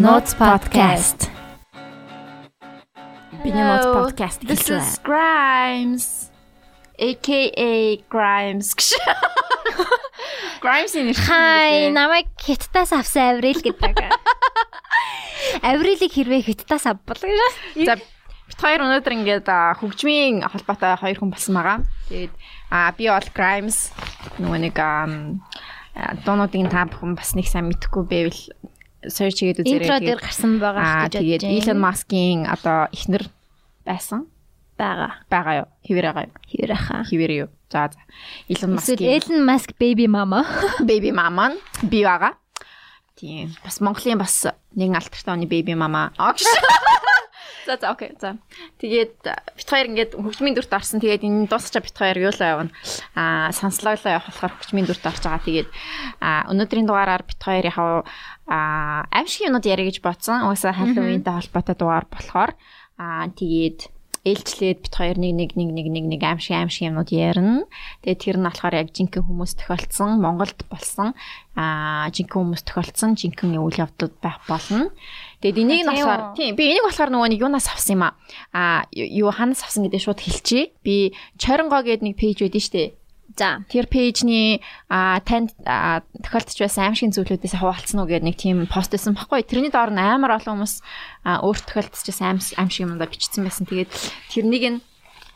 Notes podcast. Биний Notes podcast This is Grimes aka Grimes гэж. Grimes-ийн нэр Хай намайг хиттаас авсан Аврил гэдэг. Аврилыг хэрвээ хиттаас авбал гэж. За бит хоёр өнөөдөр ингээд хөгжмийн холбоотой хоёр хүн болсон байгаа. Тэгээд а би бол Grimes нөгөө нэг дуунуудын та бүхэн бас нэг сайн мэдхгүй байвал search хийгээд үзээрэй. Интро дээр гарсан Аа байгаа гэж тэгээд Elon Musk-ийн одоо эхнэр байсан байгаа. байгаа юу? Хിവэр байгаа юу? Хэр хаа. Хിവэр юу? За за. Elon Эсвэл Musk-ийн Elon Musk baby mama. baby mama нь би байгаа. Тийм. Бас Монголын бас нэгэн алтартай оны baby mama. Огш. За за окей. За. Тэгээд бит хоёр ингээд хөгжмийн дүрт орсон. Тэгээд энэ дуусчаа бит хоёр юу л явна. Аа санслоолоо явах болохоор хөгжмийн дүрт орж байгаа. Тэгээд аа өнөөдрийн дугаараар бит хоёр яхав аа аимшиг юмнууд яриа гэж бодсон. Угаасаа Halloween-тай холбоотой дугаар болохоор аа тэгээд ээлжлээд бит хоёр нэг нэг нэг нэг нэг нэг аимшиг аимшиг юмнууд ярина. Тэгээд тэр нь болохоор яг жинхэнэ хүмүүс тохиолдсон Монголд болсон аа жинхэнэ хүмүүс тохиолдсон жинхэнэ үйл явдлууд байх болно. Тэгээд энийг нь болохоор тийм би энийг болохоор нөгөө нэг юунаас авсан юм аа. Аа юу ханаас авсан гэдэг шууд хэлчихье. Би Чорингоо гэдэг нэг пэйж байдсан шүү дээ. За. Тэр пэйжний а танд тохиолдож байсан аимшигын зүйлүүдээс хуваалцсан уу гэдэг нэг тийм пост байсан баггүй. Тэрний доор нь амар олон хүмүүс өөр тохиолдож байсан аим аимшиг юмдаа бичсэн байсан. Тэгээд тэрнийг нь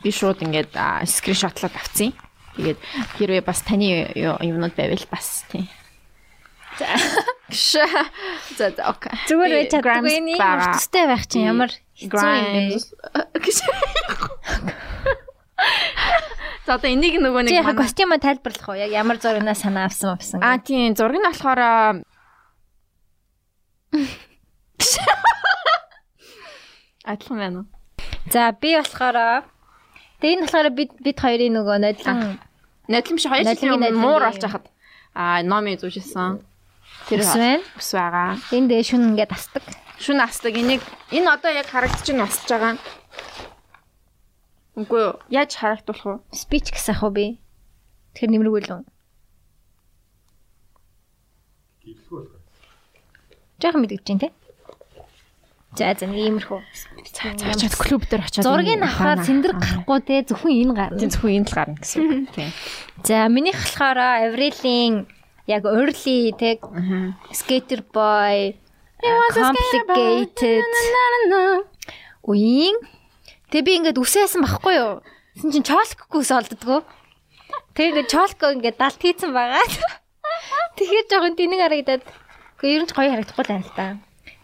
би шууд ингээд скриншотлоод авцсан. Тэгээд хэрвээ бас таны юмнууд байвал бас тийм. За. За за окей. Зүгээр байж нэг байгаа. төстэй байх чинь ямар хэцүү юм бэ? За одоо энийг нөгөө нэг манай- костюмаа тайлбарлах уу? Яг ямар зурагнаас санаа авсан авсан. А тийм зураг нь болохоор аа, Адилхан байна уу? За би болохоор Тэгээ энэ болохоор бид бид хоёрын нөгөө нодлон Нодлон биш хоёр жилийн муур орж хахад аа номи зүүжсэн. Тэр байна. ус байгаа. Энд дэ шүн ингээд асдаг. Шүн астаг энийг энэ одоо яг харагдаж байна асж байгаа. Үгүй юу? Яаж харагдуулах вэ? Спич гэсэн ах уу би? Тэр нэмэргүй л үү? Жаахан мэдгэж чинь те. За за нэг иймэрхүү. Очоод клуб дээр очоод Зургийг авахаар цэндэр гарахгүй те зөвхөн энэ гарна. Зөвхөн энэ л гарна гэсэн үг. Тийм. За минийх болохоор Аврилийн яг early те skater boy complicated үеийн тэг би ингээд үсээсэн байхгүй юу? Тэсэн чин чолкгүй ус олддгоо. Тэг ингээд чолко ингээд далт хийцэн байгаа. Тэгэхээр жоохон тэнэг харагдаад. Гэхдээ ер нь ч гоё харагдахгүй л байна л та.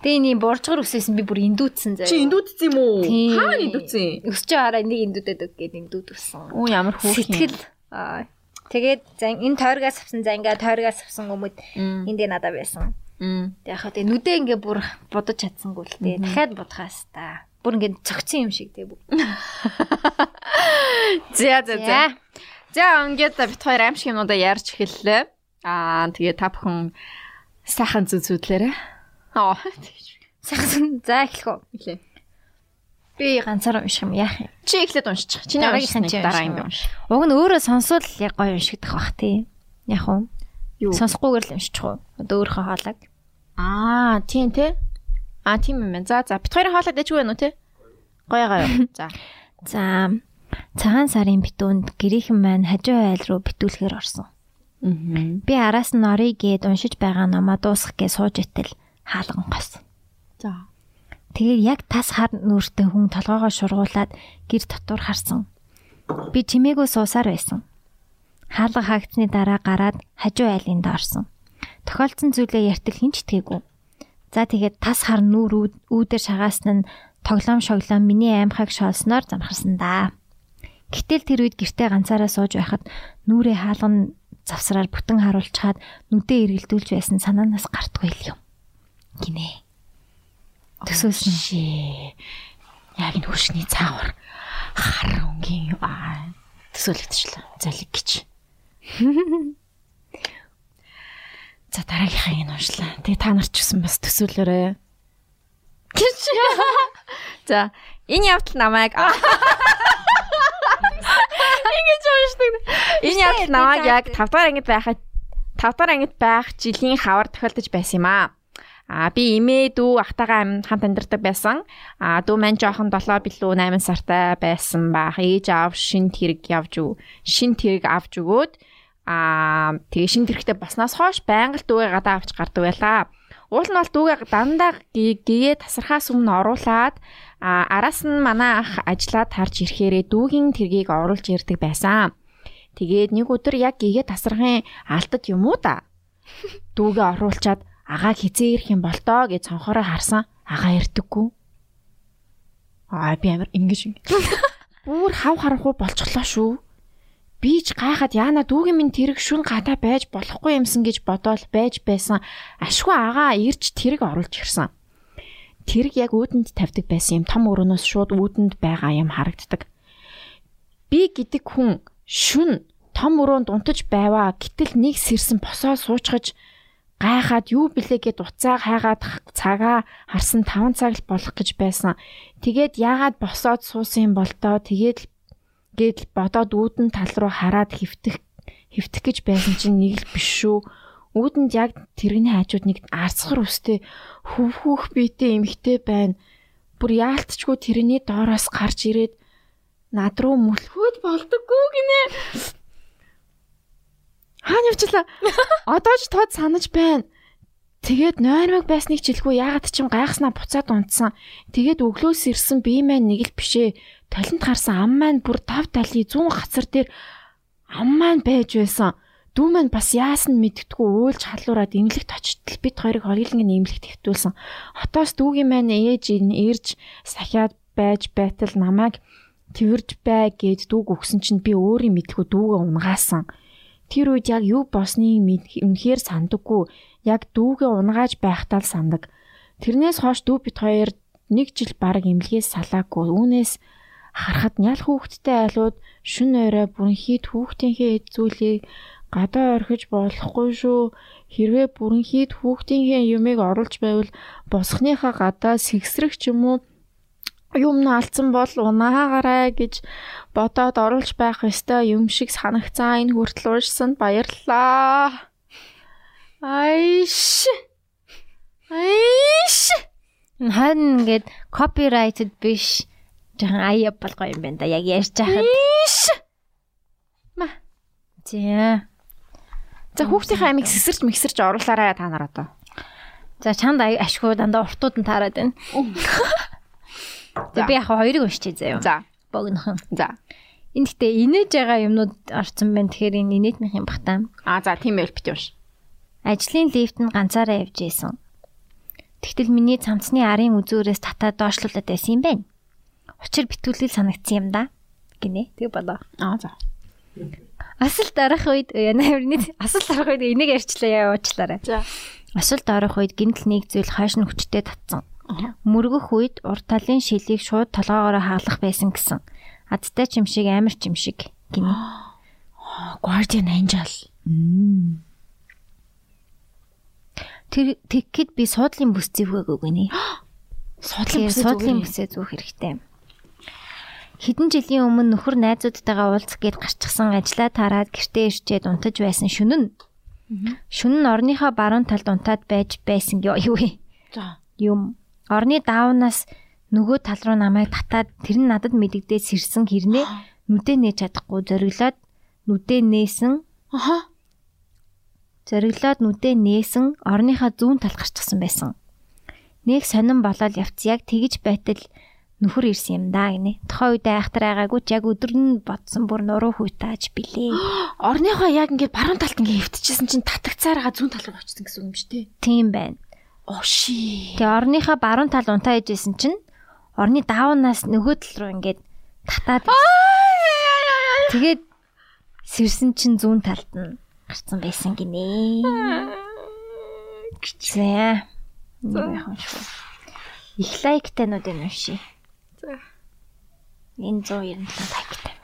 Тэг энэ буржгар үсээсэн би бүр индүүдсэн заяа. Чи индүүдсэн юм уу? Хаана индүүдсэн? өсч хараа нэг индүүдэд өг гээд индүүд үссэн. Оо ямар хөөх юм. Сэтгэл аа тэгээд зан энэ тойргоос авсан зангаа тойргоос авсан хүмүүд Мм. энд дэ надад байсан. Мм. Тэг яхаа тэг нүдээ ингээ бүр бодож чадсангүй л дээ. Дахиад бодхаас та. Бүр ингээ цогцсон юм шиг тэг. За за за. За ингээд бит хоёр аимшиг юмудаа ярьж эхэллээ. Аа тэгээ та бүхэн сайхан зүзүүдлээрээ. Аа Сайхан за эхлэх үү. хэлээ. Би ганцаар унших юм яах юм. Чи эхлээд уншчих. Чиний Дараагийнхан уншсан чи дараа юм унших унш. Уг нь өөрөө сонсвол яг гоё уншигдах бах тий. Яг уу. Юу? Сонсохгүйгээр л уншчих уу. Одоо өөрийнхөө хоолойг. Аа тийм те. Аа тийм юм байна. За за бит хоёрын хоолой дэжгүй байна уу те? Гоё гоё. За. За цагаан сарын битүүнд гэрийнхэн маань хажуу айл руу битүүлэхээр орсон. Би араас нь орё гээд уншиж байгаа намаа дуусгах гэж сууж итэл хаалган госон. За. Тэгээд яг тас хар нүртэй хүн толгоогоо шургуулад гэр дотор харсан. Би чимээгүй суусаар байсан. Хаалга хаагдсны дараа гараад хажуу айлынд орсон. Тохиолдсон зүйлээ яртал хинч итгээгүй. За тэгээд тас хар үүд- үүдээр шагаасан нь тоглоом шоглоом миний аймхаг шоолсноор замхарсан да. Гэтэл тэр үед гэртээ ганцаараа сууж байхад нүрээ хаалган завсраар бүтэн харуулчаад нүдээ эргэлдүүлж байсан санаанаас гартгүй л юм. Гинэ. Төсөөсөн. Шээ. Яг энэ хөршний цаавар хар өнгийн төсөөлөгдчихлээ. Залиг гэж. За дараагийнхаа энэ уншлаа. Тэгээ та нар ч гэсэн бас төсөөлөөрэй. Гэж. За энэ явдал намайг Ингэж уншдаг. Энэ явдал намайг яг 5 дахь ангид байхад 5 дахь ангид байх жилийн хавар тохиолдож байсан юм аа. А би эмээ дүү ахтайгаа хамт амьдардаг байсан. А дүү маань жоохон 7 билүү 8 сартай байсан баах. Ээж аав шин тэрэг явж өг. Шин тэрэг авч өгөөд а тэгээ шин тэрэгтэй баснаас хойш байнга л дүүгээ гадаа авч гардаг байлаа. Уул нь бол дүүгээ дандаа гэгээ тасархаас өмнө оруулаад а араас нь манай ах ажиллаад харж ирэхээрээ дүүгийн тэргийг оруулж ирдэг байсан. Тэгээд нэг өдөр яг гэгээ тасархын алтад юм уу да. Дүүгээ оруулчаад агаа хизээ ирэх юм бол тоо гэж цонхороо харсан. Агаа ирдэггүй. Аа би амар ингэж ингэ. Бүр хав харахгүй болчихлоо шүү. Би ч гайхаад яана дүүгийн минь тэрэг шүн гадаа байж болохгүй юмсан гэж бодоол байж байсан. Ашгүй агаа ирж тэрэг оруулж ирсэн. Тэрэг яг үүдэнд тавьдаг байсан юм том өрөөнөөс шууд үүдэнд байгаа юм харагддаг. Би гэдэг хүн шүн том өрөөнд унтаж байваа. Гэтэл нэг сэрсэн босоо суучгаж гайхаад юу блэ гэд уцаа хайгаад цагаа харсан 5 цаг л болох гэж байсан. Тэгээд яагаад босоод суусан юм бол тоо тэгээд гээд бодоод үүдэн тал руу хараад хөвтөх хөвтөх гэж байсан чинь нэг л биш шүү. Үүдэнд яг тэрний хажууд нэг арцгар үстэй хөвхөх биетэй эмхтэй байна. Бүр яалтчгүй тэрний доороос гарч ирээд над руу мүлхүүд болдоггүй гинэ. Хаана явчлаа? Одоо ч тод санаж байна. Тэгээд нойрмог байсныг жилгүй ягаад ч юм гайхснаа буцаад унтсан. Тэгээд өглөөс ирсэн бие маань нэг л бишээ. Толинд гарсан ам маань бүр тав талын зүүн хацар дээр ам маань байж байсан. Дүү маань бас яасан мэдтгүү уйлж халуураад имлэгт очтол бид хоёрыг хоёуланг имлэгт хэвтүүлсэн. Хотоос дүүгийн маань ээж ирж сахиад байж байтал намайг тэрж бай гэд дүүг өгсөн чинь би өөрийн мэдлгүй дүүгээ унгаасан. Тэр үед яг юу босныг үнэхээр сандаггүй. Яг дүүгээ унгааж байхдаа л сандаг. Тэрнээс хойш дүү бит хоёр нэг жил баг эмнэлгээс салаагүй. Үүнээс харахад нял хүүхдтэй айлууд шүн орой бүрэнхийд хүүхдийнхээ эзүүлийг гадаа орхиж болохгүй шүү. Хэрвээ бүрэнхийд хүүхдийнхээ юмыг оруулж байвал босхныхаа гадаа сэгсрэх ч юм уу юм наалцсан бол унаагаарай гэж бодоод оруулж байх ёстой юм шиг санагцсан энэ хүртэл уурсан баярлалаа. Айш. Айш. Хан ингээд copyrighted биш. Жохон аяа болгоо юм байна да. Яг ярьж байхад. Ма. За. За хүүхдийн амиг сэсэрч мэгсэрч оруулаарай та нар одоо. За чанд ашгүй дандаа уртууд нь таарад байна. За би яг хоёрыг уншчихъя заяа. За. Богинохон. За. Энд гэтээ инээж байгаа юмнууд орсон байна. Тэгэхээр энэ инээдмийнх юм бах та. Аа за тийм байл бит унш. Ажлын лифтэнд ганцаараа явж исэн. Тэгтэл миний цамцны арын үзүүрээс татаад доошлуулад байсан юм байна. Учир битүүлэл санагдсан юм да. Гинэ. Тэг болоо. Аа за. Асал дарах үед янааврны асал дарах үед энийг ярьчлаа явуучлаарай. За. Асуулт орох үед гинтл нэг зүйл хойш нь хүчтэй татсан. Мөргөх үед урт талын шилийг шууд толгоогоор хаалгах байсан гэсэн. Адтай ч юм шиг амар ч юм шиг гинэ. Guardian Angel. Тэр тэгэхэд би суудлын бүс зэвгэг өгөнэ. Судлын Тэгэхээр суудлын бүсээ зүүх хэрэгтэй. Хэдэн жилийн өмнө нөхөр найзуудтайгаа уулзах гээд гарчихсан ажлаа тараад гэртээ ирчээд унтаж байсан шүнэн. Шүнэн орныхоо баруун талд унтаад байж байсан юу. Юм. Орны даавнаас нөгөө тал руу намайг татаад тэр нь надад мэдэгдээд сэрсэн хэрнээ нүдэ нээж чадахгүй зориглоод нүдэ нээсэн Аха. зориглоод нүдэ нээсэн орныхаа зүүн тал гарчихсан байсан. Нэг сонирн болоод явц яг тэгж байтал нөхөр ирсэн юм да гинэ. Тухайн үед айхтар байгаагүй ч яг өдөр нь бодсон бүр нуруу хүйтааж билээ. Орныхоо яг ингээд баруун талд ингээд хөвтчихсэн чинь татагцаараа зүүн тал руу очсон гэсэн юм шүү дээ. Тийм байна. Оши. Тэгээ орныхаа баруун тал унтаа ижсэн чинь орны даавнаас нөгөө тал руу ингээд татаад тэгээд сэрсэн чинь зүүн талд нь гарцсан байсан гинэ. За. Нэг яхан шүү. Их лайктайнуудыг уншия. За. Энэ 197 лайктай.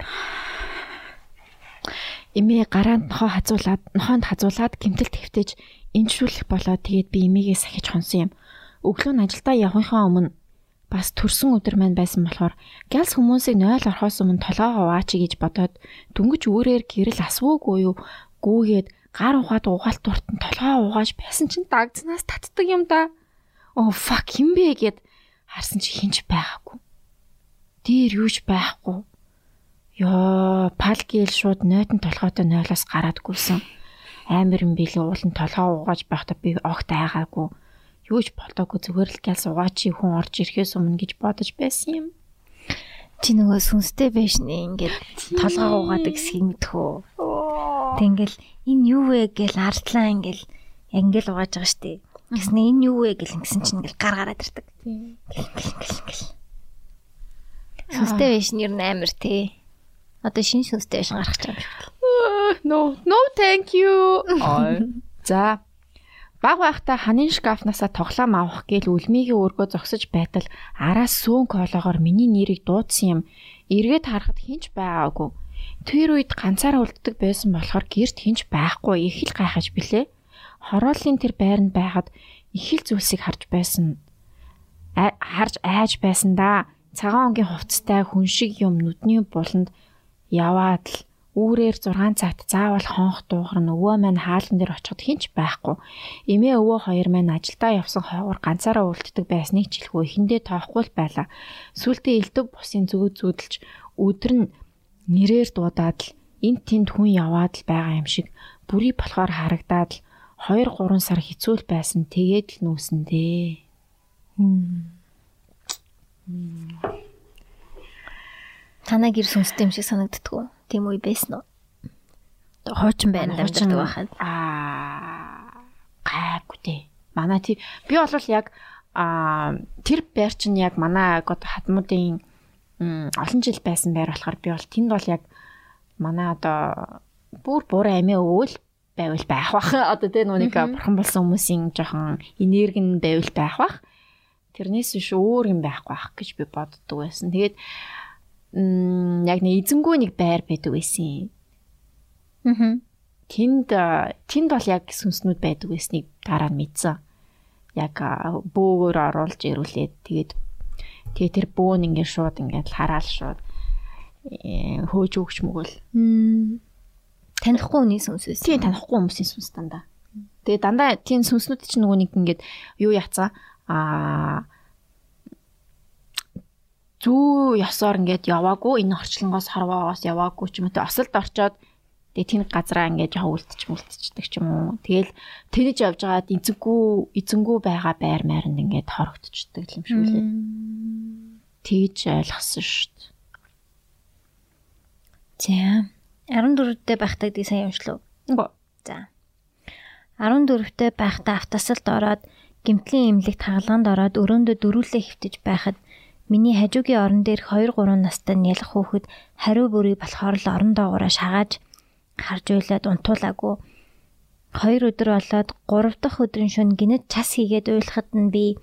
Эмээ гараанд нохоо хазуулаад нохоонд хазуулаад гимтэл твтэж инжрүүлэх болоо тэгээд би эмээгээ сахиж хонсон юм. Өглөө нь ажилдаа явахынхаа өмнө бас төрсөн өдөр маань байсан болохоор гялс хүмүүсийг 0 орохоос өмнө толгоогоо угаач гэж бодоод дүнгэж өөрөөр гэрэл асвуугүй юу гүүгээд гар ухаад угаалт урт нь толгоо угааж байсан чинь дагцнаас татдаг юм да. оо fuck хин бэ гэд харсан чи хинч байгаагүй. Дээр юуж байхгүй. Йоо, пал гээл шууд нойтон толгойтой нойлоос гараад гүсэн. Амар юм билээ уулын толгоо угааж байхдаа би огт айгаагүй. Юу ч болоогүй зүгээр л гээл суугачи хүн орж ирэхээс өмнө гэж бодож байсан юм. Чи нөгөө сүнстэй байш нэ ингээд толгоо угаадаг хэсгийг мэдхүү. Тэг ингээл энэ юу вэ гэл ардлаа ингээл яг ингээл угааж байгаа штэ. Гэснэ энэ юу вэ гэл ингэсэн чинь ингээл гар гараад ирдэг. Ингээл ингээл ингээл. Сүнстэй байш нь ер нь амар тий. Одоо шинэ сүнстэй байш гарах гэж шиг. No, no thank you. За. Баг байхдаа ханын шкафнасаа тоглоом авах гээл үлмигийн өргөө зогсож байтал араас сүүн кологоор миний нэрийг дуудсан юм. Эргээд харахад хинч байгаагүй. Тэр үед ганцаараа үлддэг байсан болохоор гэрт хинч байхгүй их л гайхаж билээ. Хорооллын тэр байранд байхад их л зүйлсийг харж байсан. Харж айж байсан да. Цагаан өнгийн хувцастай хүн шиг юм нүдний буланд яваад л Үүрээр 6 цагт заавал хонх дуугар нь өвөө маань хаалган дээр очиход хинч байхгүй. Эмээ өвөө хоёр маань ажилдаа явсан хойгоор ганцаараа үлддэг байсныг жилхүү эхэндээ тоохгүй л байла. Сүултээ элдв бусын зүг зүудэлж өдөр нь нэрээр дуудаад л энд тэнд хүн яваад л байгаа юм шиг бүрий болохоор харагдаад л 2 3 сар хэцүү л байсан. Тэгээд л нүүсэндээ. Танаа гэр сүнстэй юм шиг санагддггүй. Тийм үе байсан уу? Хуучин байна дамждаг байхад. Аа гайгүй дээ. Манай тий би бол яг аа тэр байр чинь яг манай одоо хатмуудын м, олон жил байсан байр болохоор би бол тэнд бол яг манай одоо бүр буруу амиа өвөл байвал байх бах. Одоо тэ нүг бурхан болсон хүмүүсийн жоохон энерги нь байвал байх бах. Тэрнээс биш өөр юм байхгүй бах гэж би боддог байсан. Тэгээд яг нэг эзэнгүү нэг байр байдаг байсан. Аа. Тэнд тэнд бол яг сүнснүүд байдаг байсныг дараа нь мэдсэн. Яг а, бөөгөөр оруулж ирүүлээд тэгээд тэгээ тэр бөөн ингээд шууд ингээд хараал шууд э, хөөж өгч мөгөл. Танихгүй хүний сүнс байсан. Тийм танихгүй хүмүүсийн сүнс дандаа. Тэгээ дандаа тийм сүнснүүд чинь нөгөө нэг ингээд юу яцсан а зүү ёсоор ингээд яваагүй энэ орчлонгоос харваагаас яваагүй ч юм уу тэ осолд орчоод тэгээ тэн газараа ингээд жоо үлдчих мүлдчихдэг ч юм уу. Тэгэл тэнэж явж байгаад эзэнгүү эзэнгүү байгаа байр майранд ингээд хорогдчихдаг юм шиг үлээ. Тэгж ойлгосон дээ. За. 14-д байхдаа ди сайн юмшлуу. За. 14-т байхдаа автосалд ороод гимтлийн имлэгт хаалганд ороод өрөөндөө дөрүүлээ хөвтөж байхад миний хажуугийн орон дээрх 2 3 настай нялх хүүхэд хариу бүрий болохоор л орон доогоороо шагааж харж уйлаад унтуулаагүй. 2 өдөр болоод 3 дахь өдрийн шөнө гинэт час хийгээд уйлахад нь би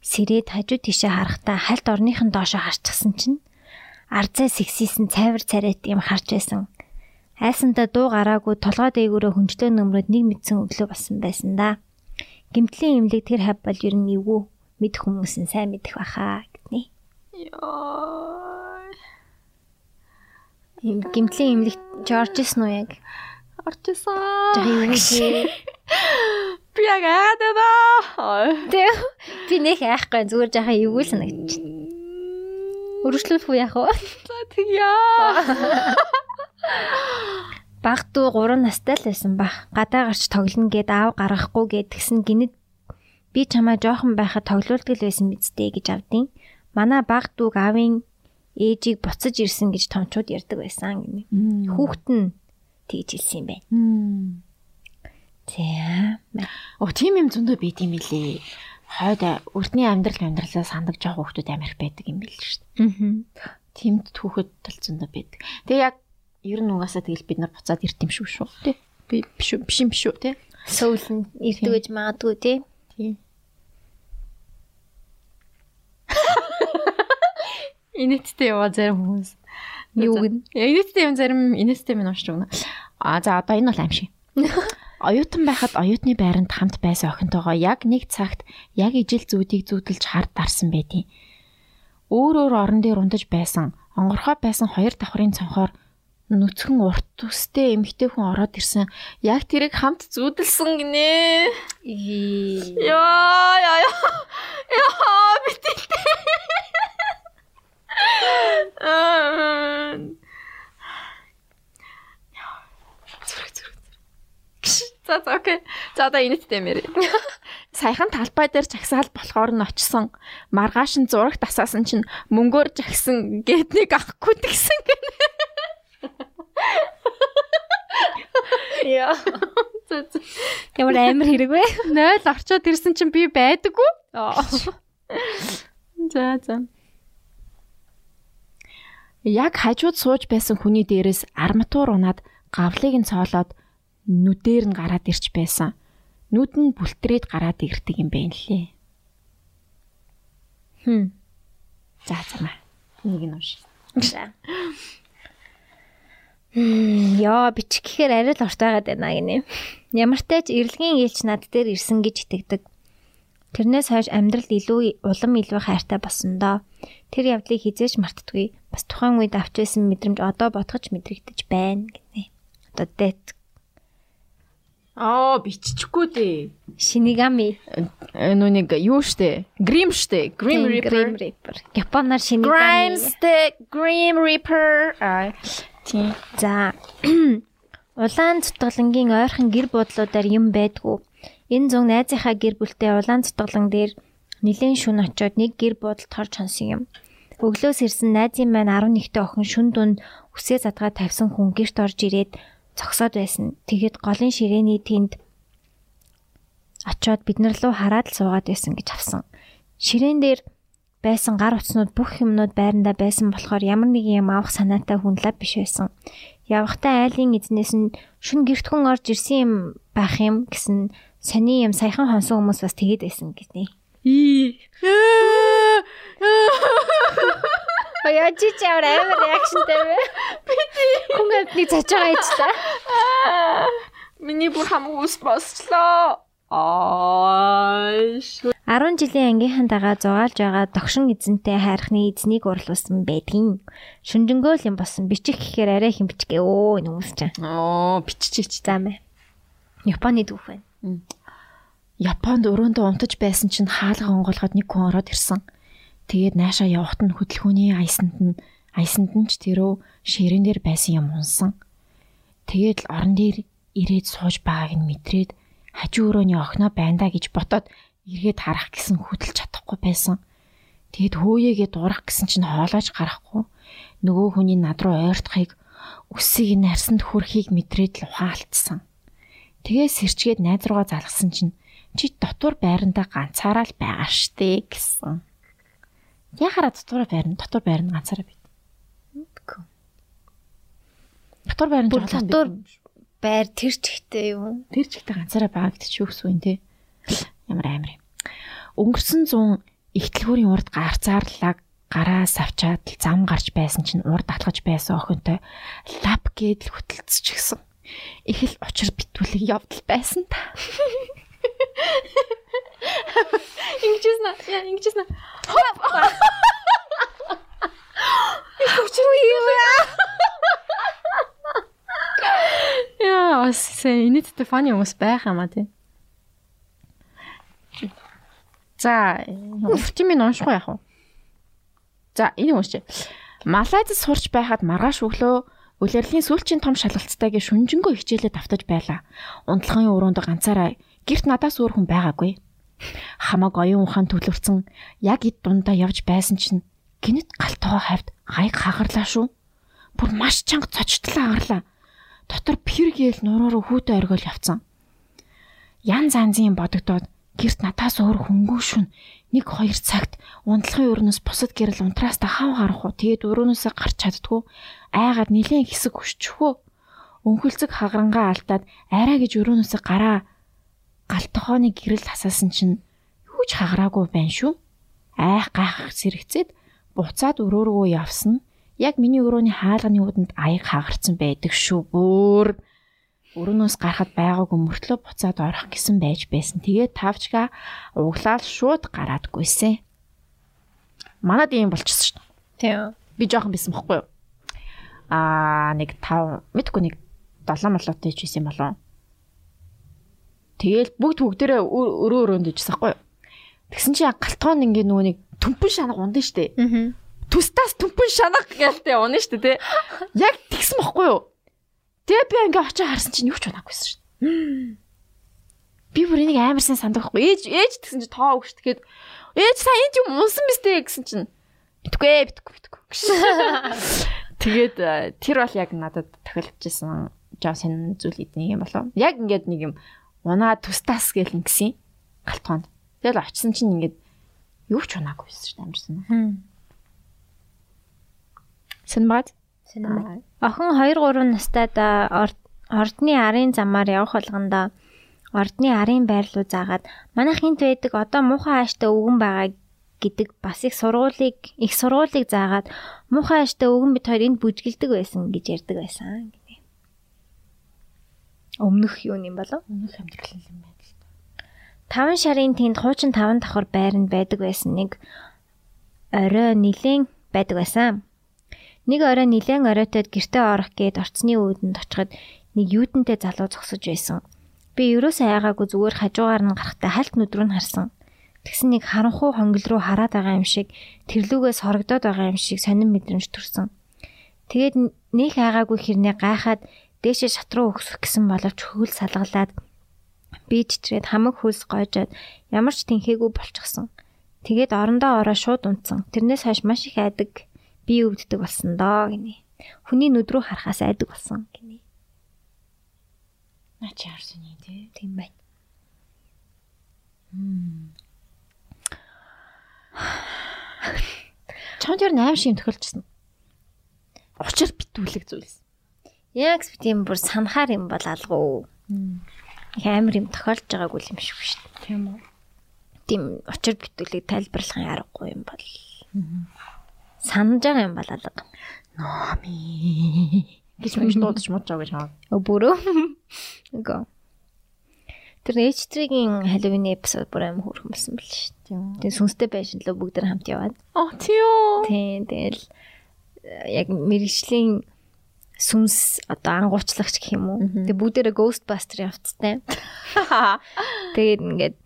сэрээд хажуу тишээ харахтаа хальт орныхон доошоо харчихсан чинь арзаа сэгсийсэн цайвар царайт юм харж байсан. Айсандаа дуу гараагүй толгой дээгүүрээ хүнжлөө нөмрөд нэг мэдсэн өглөө болсон байсан да. Гимтлийн имлэг тэр хав бол ер нь эвгүй мэд хүмүүс нь сайн мэдэх баха гэтний. Яа. Им гимтлийн имлэг Жоржс нуу яг. Орчсон. Тий. Би яг айгаад байна. Тэг. Би нэх айхгүй зүгээр жахаа эвгүй санагдчих. Өргөжлүүлэх үү яах вэ? За тэг яа. Баг дүү 3 настай л байсан баг. Гадаа гарч тоглоно гэд аав гаргахгүй гэд тэгсэн гинэд би чамаа жоохон байхад тоглоулдаг л байсан бидтэй гэж авдیں۔ Манай баг дүүг аавын ээжийг буцаж ирсэн гэж томчууд ярьдаг байсан гинэ. Хүүхэд нь тэгж хэлсэн юм байна. За. Оо тийм юм зөндөө байд юм билээ. Хойд өртний амьдрал амьдралаа сандаг жоох хүмүүс амирх байдаг юм шүү дээ. Аа. Тимд түүхэд тал зөндөө байдаг. Тэгээ яг ер нь угаасаа тэгэл бид нар буцаад ирт юм шүү шүү тий. Би биш биш юм биш үү тий. Сөүл нь ирдэг гэж магадгүй тий. Тий. Инэттэй яваа зарим хүмүүс. Юу гэн? Инэттэй юм зарим инэттэй минь уншиж өгнө. А за одоо энэ бол аим шиг. Оюутан байхад оюутны байранд хамт байсан охинтойгоо яг нэг цагт яг ижил зүүдийг зүүдэлж хард дарсан байдیں۔ Өөр өөр орон дээр ундаж байсан, онгорхоо байсан хоёр давхрын цонхоор нүцгэн урт төстэй эмэгтэй хүн ороод ирсэн. Яг тэрийг хамт зүүдэлсэн гинэ. Яа яа яа. Яа зүрх. За за окей. За одоо энэт дэмэр. Саяхан талбай дээр жагсаал болохоор нь очсон. Маргааш нь зураг тасаасан чинь мөнгөөр жагсан гэднийг авахгүй тэгсэн гэнэ. Яа. За за. Ямар амар хэрэг вэ? 0 орчоод ирсэн чинь би байдаггүй. За за. Яг хажууд сууж байсан хүний дээрээс арматур унаад гавлыг нь цоолоод нүдээр нь гараад ирч байсан. Нүд нь бүлтрээд гараад ирдэг юм байна лээ. Хм. За за маа. Нэг нь унш. Мм, Яа, бичих гэхээр арай л уртайгаад байна гинэ. Ямар ч тач эрлэгийн ээлж над дээр ирсэн гэж итгэдэг. Тэрнээс хойш амьдрал илүү улам илүү хайртай болсон доо. Тэр явдлыг хизээж мартдаггүй. Бас тухайн үед авч байсан мэдрэмж одоо бодгож мэдрэгдэж байна гинэ. Одоо дэт Аа биччихгүй дээ. Шинигами Нүү нэг юу штэ? Grim штэ. Grim Grim Reaper. Японоор шинигами. Grimes the Grim Reaper. Аа тийм. За. Улаан цутгалангийн ойрхон гэр буудлуудаар юм байдгүй. Энэ зун найзынхаа гэр бүлтэй улаан цутгалан дээр нилээн шүн очоод нэг гэр буудалд хорж хонсон юм. Өглөөс ирсэн найзын маань 11-т охин шүн дунд үсээ задгаа тавьсан хүн гэрт орж ирээд цогсоод байсан. Тэгэхэд голын ширээний тэнд очоод биднэр рүү хараад л суугаад байсан гэж авсан. Ширээн дээр байсан гар утснууд бүх юмнууд байрандаа байсан болохоор ямар нэг юм авах санаатай хүн лав биш байсан. Явхтаа айлын эзнээс нь шүн гэрт хүн орж ирсэн юм байх юм гэсэн сони юм саяхан хонсон хүмүүс бас тэгээд байсан гинэ. Ий. Баяа чи ч ямар амар реакшнтэй вэ? Хүн амтны цач байгаа юм ч та. Миний бүр хамаг ус босчлоо. Аа. 10 жилийн ангийнхан дагаа зугаалж байгаа догшин эзэнтэй хайрхны эзнийг урлуулсан байдгийн. Шүнжэнгөө л юм болсон. Бичих гэхээр арай их юм бичгээ. Өө энэ хүмүүс ч. Оо, биччихэж. Заамаа. Японы дүүх байна. Японд өрөөндөө унтаж байсан чинь хаалга онгоолгоод нэг хүн ороод ирсэн. Тэгээд наашаа явахт нь хөдөлгөөний айсанд нь айсанд нь ч тэрөө ширэн дээр байсан юм унсан. Тэгээд л орон дээр ирээд сууж байгааг нь мэдрээд хажуу өрөөний охиноо байна да гэж ботоод эргээд харах гэсэн хөдөлж чадахгүй байсан. Тэгэд хөөегээ дурах гэсэн чинь хоолойч гарахгүй. Нөгөө хүний над руу ойртохыг үсийг нь харсанд хүрхийг мэдрээд л ухаалтсан. Тэгээ сэрчгээд найз руугаа залгсан чинь чи дотор байрандаа ганцаараа л байгаа штэ гэсэн. Яхаараа дотор байранд дотор байранд ганцаараа бит. Дотор жоолон дотор. Байр тэр чигтэй юу? Тэр ч ихтэй ганцаараа байгаа гэдэг чи юу гэсэн юм те. Ямар амар юм. Өнгөрсөн 100 ихтлгүүрийн урд гарцаарлаг гараа савчаад л зам гарч байсан чинь урд атлгаж байсан охинтой лап гээд л хөтөлцчихсэн. Их л учир битүүлэг явдал байсан та. Ингэжсэн. Яа, ингэжсэн аа. Учир юу яа? Яа, бас инээдтэй фаны хүмүүс байх юм а тий. За, өвчмийн уншихгүй яах вэ? За, энэ уншия. Малайзд сурч байхад маргааш өглөө улирлын сүүлчийн том шалгалцтайг шүнжэнгөө хичээлээ давтаж байлаа. Унтлагын өрөөнд ганцаараа гэрт надаас өөр хүн байгаагүй. Хамаг оюун ухаан төлөвлөсөн яг эд дундаа явж байсан чинь гинэт галтгаа хавьд гайг хагарлаа шүү. Бүр маш чанга цочтлоо агарлаа. Дотор пиргээл нуруу руу хүүтэй оргиол явцсан. Ян занзын бодогдоод гэрт надаас өөр хөнгөө шүн 1 2 цагт унтлагын өрнөөс бусад гэрэл унтраас та хав харах уу? Тэгээд өрөөнөөсөө гарч чаддгүй айгаад нилээн хэсэг хүччихөө өнхөлцөг хагарангаа алдаад арай гэж өрөөнөөсөө гараа. Галтхооны гэрэл хасаасан чинь юу ч хагараагүй байна шүү. Айх гайхах сэрэгцээд буцаад өрөөрөө явсан яг миний өрөөний хаалганы үүдэнд аяг хагарцсан байдаг шүү бүр өрөөнөөс гарахад байгаагүй мөртлөө буцаад орох гэсэн байж байсан. Тэгээд тавчгаа углаал шууд гараад гүйсэн. Манад ийм болчихсон шүү. Тийм. Би жоохон бисэн бохгүй юу? аа нэг 5 мэдгүй нэг 7 молоотой ч байсан болов. Тэгэл бүгд бүгдээрээ өрөө өрөөнд ижсэн байхгүй юу? Тэгсэн чинь галтгоон ингээ нөгөө нэг төмпөн шанаг ундаа штэ. Аа. Тустаас төмпөн шанаг гэлтэй унаа штэ тий. Яг тэгсэн бохгүй юу? Тэгээ би ингээ очиж харсан чинь юу ч унаагүйсэн штэ. Би бүр энийг амарсан санддаг байхгүй. Ээж ээж тэгсэн чинь тоо өгш тэгэхэд ээж сая энд юм унсан биз дээ гэсэн чинь битгүй ээ битгүй битгүй. Тэгээд э, тэр бол яг надад тохиолдчихсан жав сэн зүйл эдний юм болов. Яг ингээд нэг юм унаа тустаас гэл ингэсэн галтгоонд. Тэгэл очисон чинь ингээд юу ч унаагүйсэн шүү дээ амарсан. Сэнбат Сэнэмээ. Охин 2 3 настайд ордны арын замаар явах болгондоо ордны арын байр руу заагаад манайх хинт байдаг одоо муухай ааштай өвгөн байгаа гэдэг бас их сургуулийг их сургуулийг заагаад муухай ааштай өвгөн бит хоёр энд бүжгэлдэг байсан гэж ярьдаг байсан гэнэ. Өмнөх юу юм болов? Өмнөх амьдрал юм байна л та. Таван шарын тэнд хуучин таван давхар байранд байдаг байсан нэг орой нилээн байдаг байсан. Нэг орой нилээн оройтод гэртээ орох гээд орцны өөдөнд очиход нэг юутантай залуу зогсож байсан. Би ерөөсөө айгаагүй зүгээр хажуугаар нь гарахтаа хальт нүдрүү нь харсан. Тэгсэн нэг харанхуу хонгил руу хараад байгаа юм шиг тэрлүүгээс хорогдоод байгаа юм шиг сонин мэдрэмж төрсөн. Тэгээд нөх айгаагүй хэрнээ гайхаад дээшээ шат руу өгсөх гэсэн боловч хөвөл салгалаад би чичрээд хамаг хөлс гойжоод ямар ч тэнхээгүй болчихсон. Тэгээд орондоо ороо шууд унтсан. Тэрнээс хойш маш их айдаг би өвддөг болсон доо гинэ. Хүний нүд рүү харахаас айдаг болсон гинэ. Наа чи харсан юм тий. Тийм байна. Чонд ер нь аим шиг юм тохиолдсон. Учир битүүлэг зүйлс. Яг тийм бүр санахаар юм бол алгуу. Их амар юм тохиолж байгаагүй юм шиг шүү дээ. Тийм үү. Тийм учир битүүлэг тайлбарлахын аргагүй юм бол. Санаж байгаа юм бол алга. Номи гэж мэж дуудаж мууж байгаа гэж хаа. Өө бүрөө. Үгүй. Тэр H3-гийн Halloween эпизод бүр аим хөөрхөн болсон байл дээ. Тэгээ сүнстэй байшин лөө бүгд нэг хамт яваад. Оо тийм. Тийм тэгэл э, яг мэрэгжлийн сүнс одоо ангуучлагч гэх юм уу. Тэгээ бүгдээрээ Ghostbuster явцтай. Тэгээд ингээд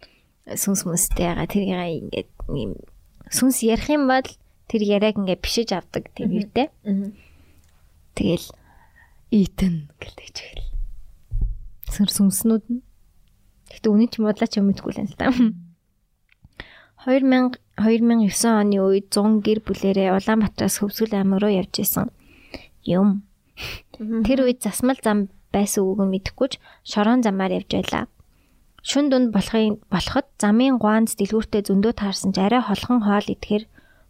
сүнс мүстэй ягаа тэрийг ингээд юм сүнс ярих юм бол тэр яриаг ингээд бишиж авдаг тийм юутэй. Тэгэл Итэн гэлдэж эхэл. Сүр сүнснүүд нь. Гэхдээ үний ч бодлоо ч юм мэдгүй л юм л та. 2000 2009 оны үед 100 гэр бүлэрээ Улаанбаатараас Хөвсгөл аймаг руу явж исэн юм. Тэр үед засмал зам байсан үгүй мэдэхгүй ч шорон замаар явж байлаа. Шүн дунд болохын болоход замын гуанз дэлгүүртээ зөндөө таарсан ч арай холхон хоол идэхэр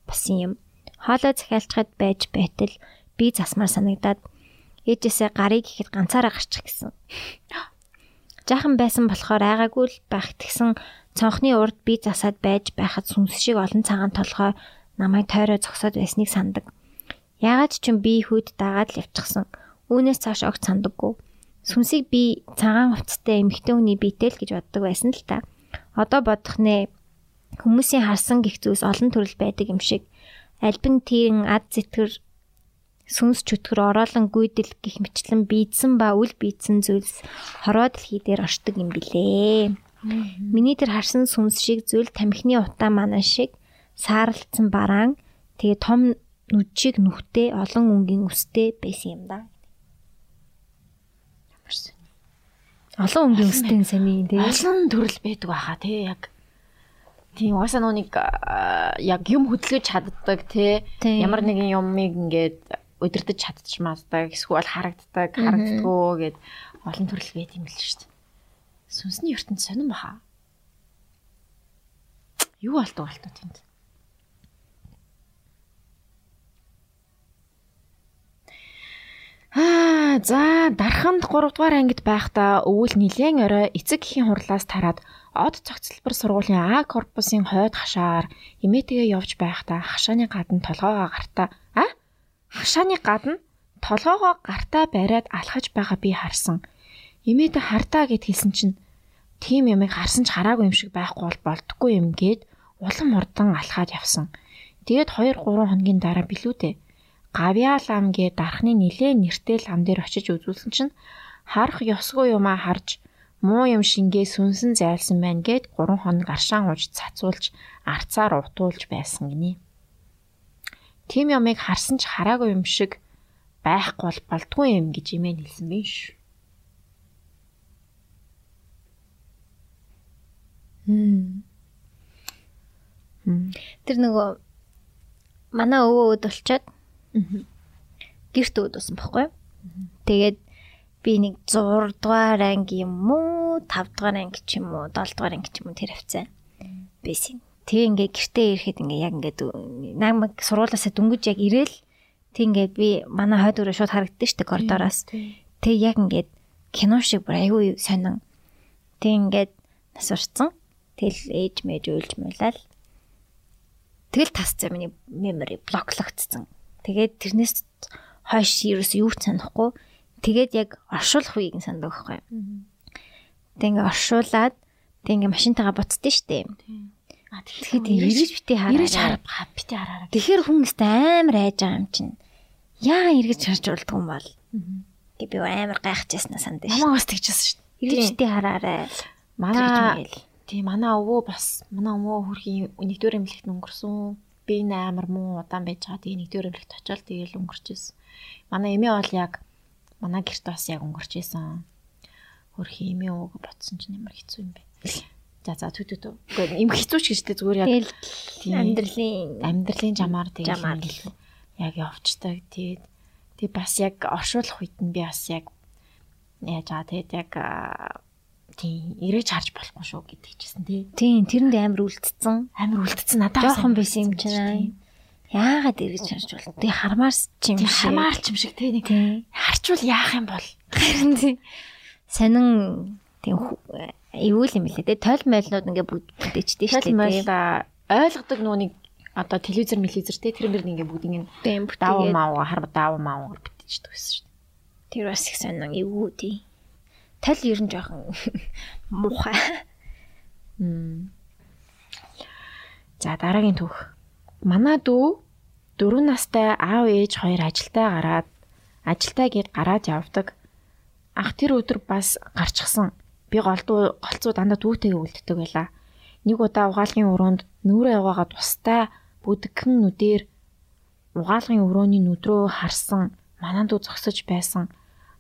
болсон юм. Хоолой захиалчхад байж байтал би засмаар санагдаад ээжээсээ гарыг ихэд ганцаараа гарчих гэсэн. Жаахан байсан болохоор айгаагүй л байх тэгсэн цонхны урд би засаад байж байхад сүнс шиг олон цагаан толгой намайг тойроо зогсоод байсныг сандаг. Яагаад ч юм би хүйд дагаад л явчихсан. Үүнээс цааш огт сандаггүй. Сүнсийг би цагаан хувцастай эмэгтэй хүний биетэй л гэж боддог байсан л та. Одоо бодох нэ хүмүүсийн харсан гих зүйлс олон төрөл байдаг юм шиг альбин тийрэн ад зэтгэр сүнс чөтгөр ороолон гүйдэл гих мэтлэн бийдсэн ба үл бийдсэн зүйлс хороо дэлхий дээр оршдог юм билээ. Миний тэр харсан сүнс шиг зүйл тамхины утаа манаа шиг саарлцсан бараан тэгээ том нүчиг нүхтэй олон өнгийн үстэй байсан юм да. Олон өнгийн үстэй сами тэгээ. Олон төрөл байдаг баха тий яг. Тийм угаасаа нүг яг юм хөдөлгөж чаддаг тий ямар нэгэн юмыг ингээд удирдах чадчихмаасдаг эсвэл харагддаг харагддаггүй гэд олон төрөл байт юм л шүү дээ. Сүнсний ертөнд сонирн баха. Юу болдог болтой тэнд. Аа за дарханд 3 дугаар ангид байхдаа өвөл нилээн орой эцэг эхийн хурлаас тараад од цогцлбор сургуулийн А корпусын хойд хашаар имээтэйгээ явж байхдаа хашааны гадна толгоогоо гартаа а хашааны гадна толгоогоо гартаа бариад алхаж байгаа би харсан. Имээдэ хартаа гэд хэлсэн чинь тийм ямыг харсан ч хараагүй юм шиг байхгүй бол болдоггүй юм гээд улам урдан алхаад явсан. Тэгээд 2 3 хоногийн дараа билүү дээ гавьяа лам гэ дарахны нилээ нэртэй лам дээр очиж үзүүлсэн чинь харах ёсгүй юмаа харж муу юм шингээ сүнсэн зайлсан байна гэд 3 хоног аршаан ууж цацуулж арцаар утуулж байсан гинэ. Тим ямыг харсан ч хараагүй юм шиг байхгүй бол болдгүй юм гэж имэн хэлсэн биш. Хм. Тэр нөгөө манай өвөө өд болчоод гэрт өөдсөн баггүй. Тэгээд би нэг 6 дугаар анги юм уу 5 дугаар анги ч юм уу 7 дугаар анги ч юм уу тэр хавцаа байсан. Тэг ингээ гэртээ ирэхэд ингээ яг ингээ намайг сургуулаасаа дөнгөж яг ирээл тэг ингээ би манай хойд өрөө шууд харагддаг штэ коридороос. Тэг яг ингээ кино шиг бүр аюу сонин. Тэг ингээ нас урцсан. Тэгэл ээж мэж уйлж муулаад Тэгэл тасцсан миний memory блоклогдсон. Тэгээд тэрнээс хойш ерөөс юу ч санахгүй. Тэгээд яг оршуулах үеийг сандаг байхгүй. Тэг ингээ оршуулад тэг ингээ машинтайгаа буцдээ штэ. А тэгэхэд эргэж бити хараа. Эргэж хараа бити хараа. Тэгэхээр хүн өстэй амар айж байгаа юм чинь. Яа эргэж харж уралдаг юм бол. Тэг би амар гайхажсна санд штэ. Намаа бас тэгчихсэн штэ. Эргэж бити хараарай. Манай тий манай өвөө бас манай өвөө хөрхийн нэгдүгээр эмнэлэгт өнгөрсөн. Би энэ амар муу удаан байж байгаа. Тэгээ нэгдүгээр эмнэлэгт очиод тэгээл өнгөрчихсэн. Манай эмээ бол яг манай гэрт бас яг өнгөрчихсэн. Хөрхийн эмээ өвөө ботсон чинь ямар хэцүү юм бэ. За за түү түү. Гэхдээ им хэцүү ч гэжтэй зүгээр яг амьдралын амьдралын жамаар тэгээд яг явчдаг. Тэгээд тэг бас яг оршуулах үед нь би бас яг яаж аа тэгээд яг тийм ирэж харж болохгүй шүү гэдэг чийсэн тий. Тийм тэрэнд амар үлдсэн. Амар үлдсэн надад жоохон байсан юм чинь. Яагаад ирэж харж бол тий хармаарч юм шиг. Хармаарч юм шиг тий нэг харчвал яах юм бол. Харин тий. Сонин тийм эвүүл юм лээ тий. Тойл майлнууд ингээ бүдээчтэй шүү дээ. Тойл майл ойлгодог нүуник одоо телевизэр мэлизэр тий тэр мөр ингээ бүгд ингээ даваа маа хар даваа маа бүтээчдэг байсан шүү дээ. Тэр бас их сонин эвүү тий тал ер нь жоохон муухай. За дараагийн түүх. Манай дүү 4 настай аав ээж хоёр ажилдаа гараад ажилдаа гээд гараад явдаг. Ах тэр өдөр бас гарчихсан. Би голдуу голцоо дандаа дүүтэйгээ үлддэг байлаа. Нэг удаа угаалгын өрөөнд нүрээ яваагаа тустай бүдгхэн нүдээр угаалгын өрөөний нүдрөө харсан. Манай дүү зогсож байсан.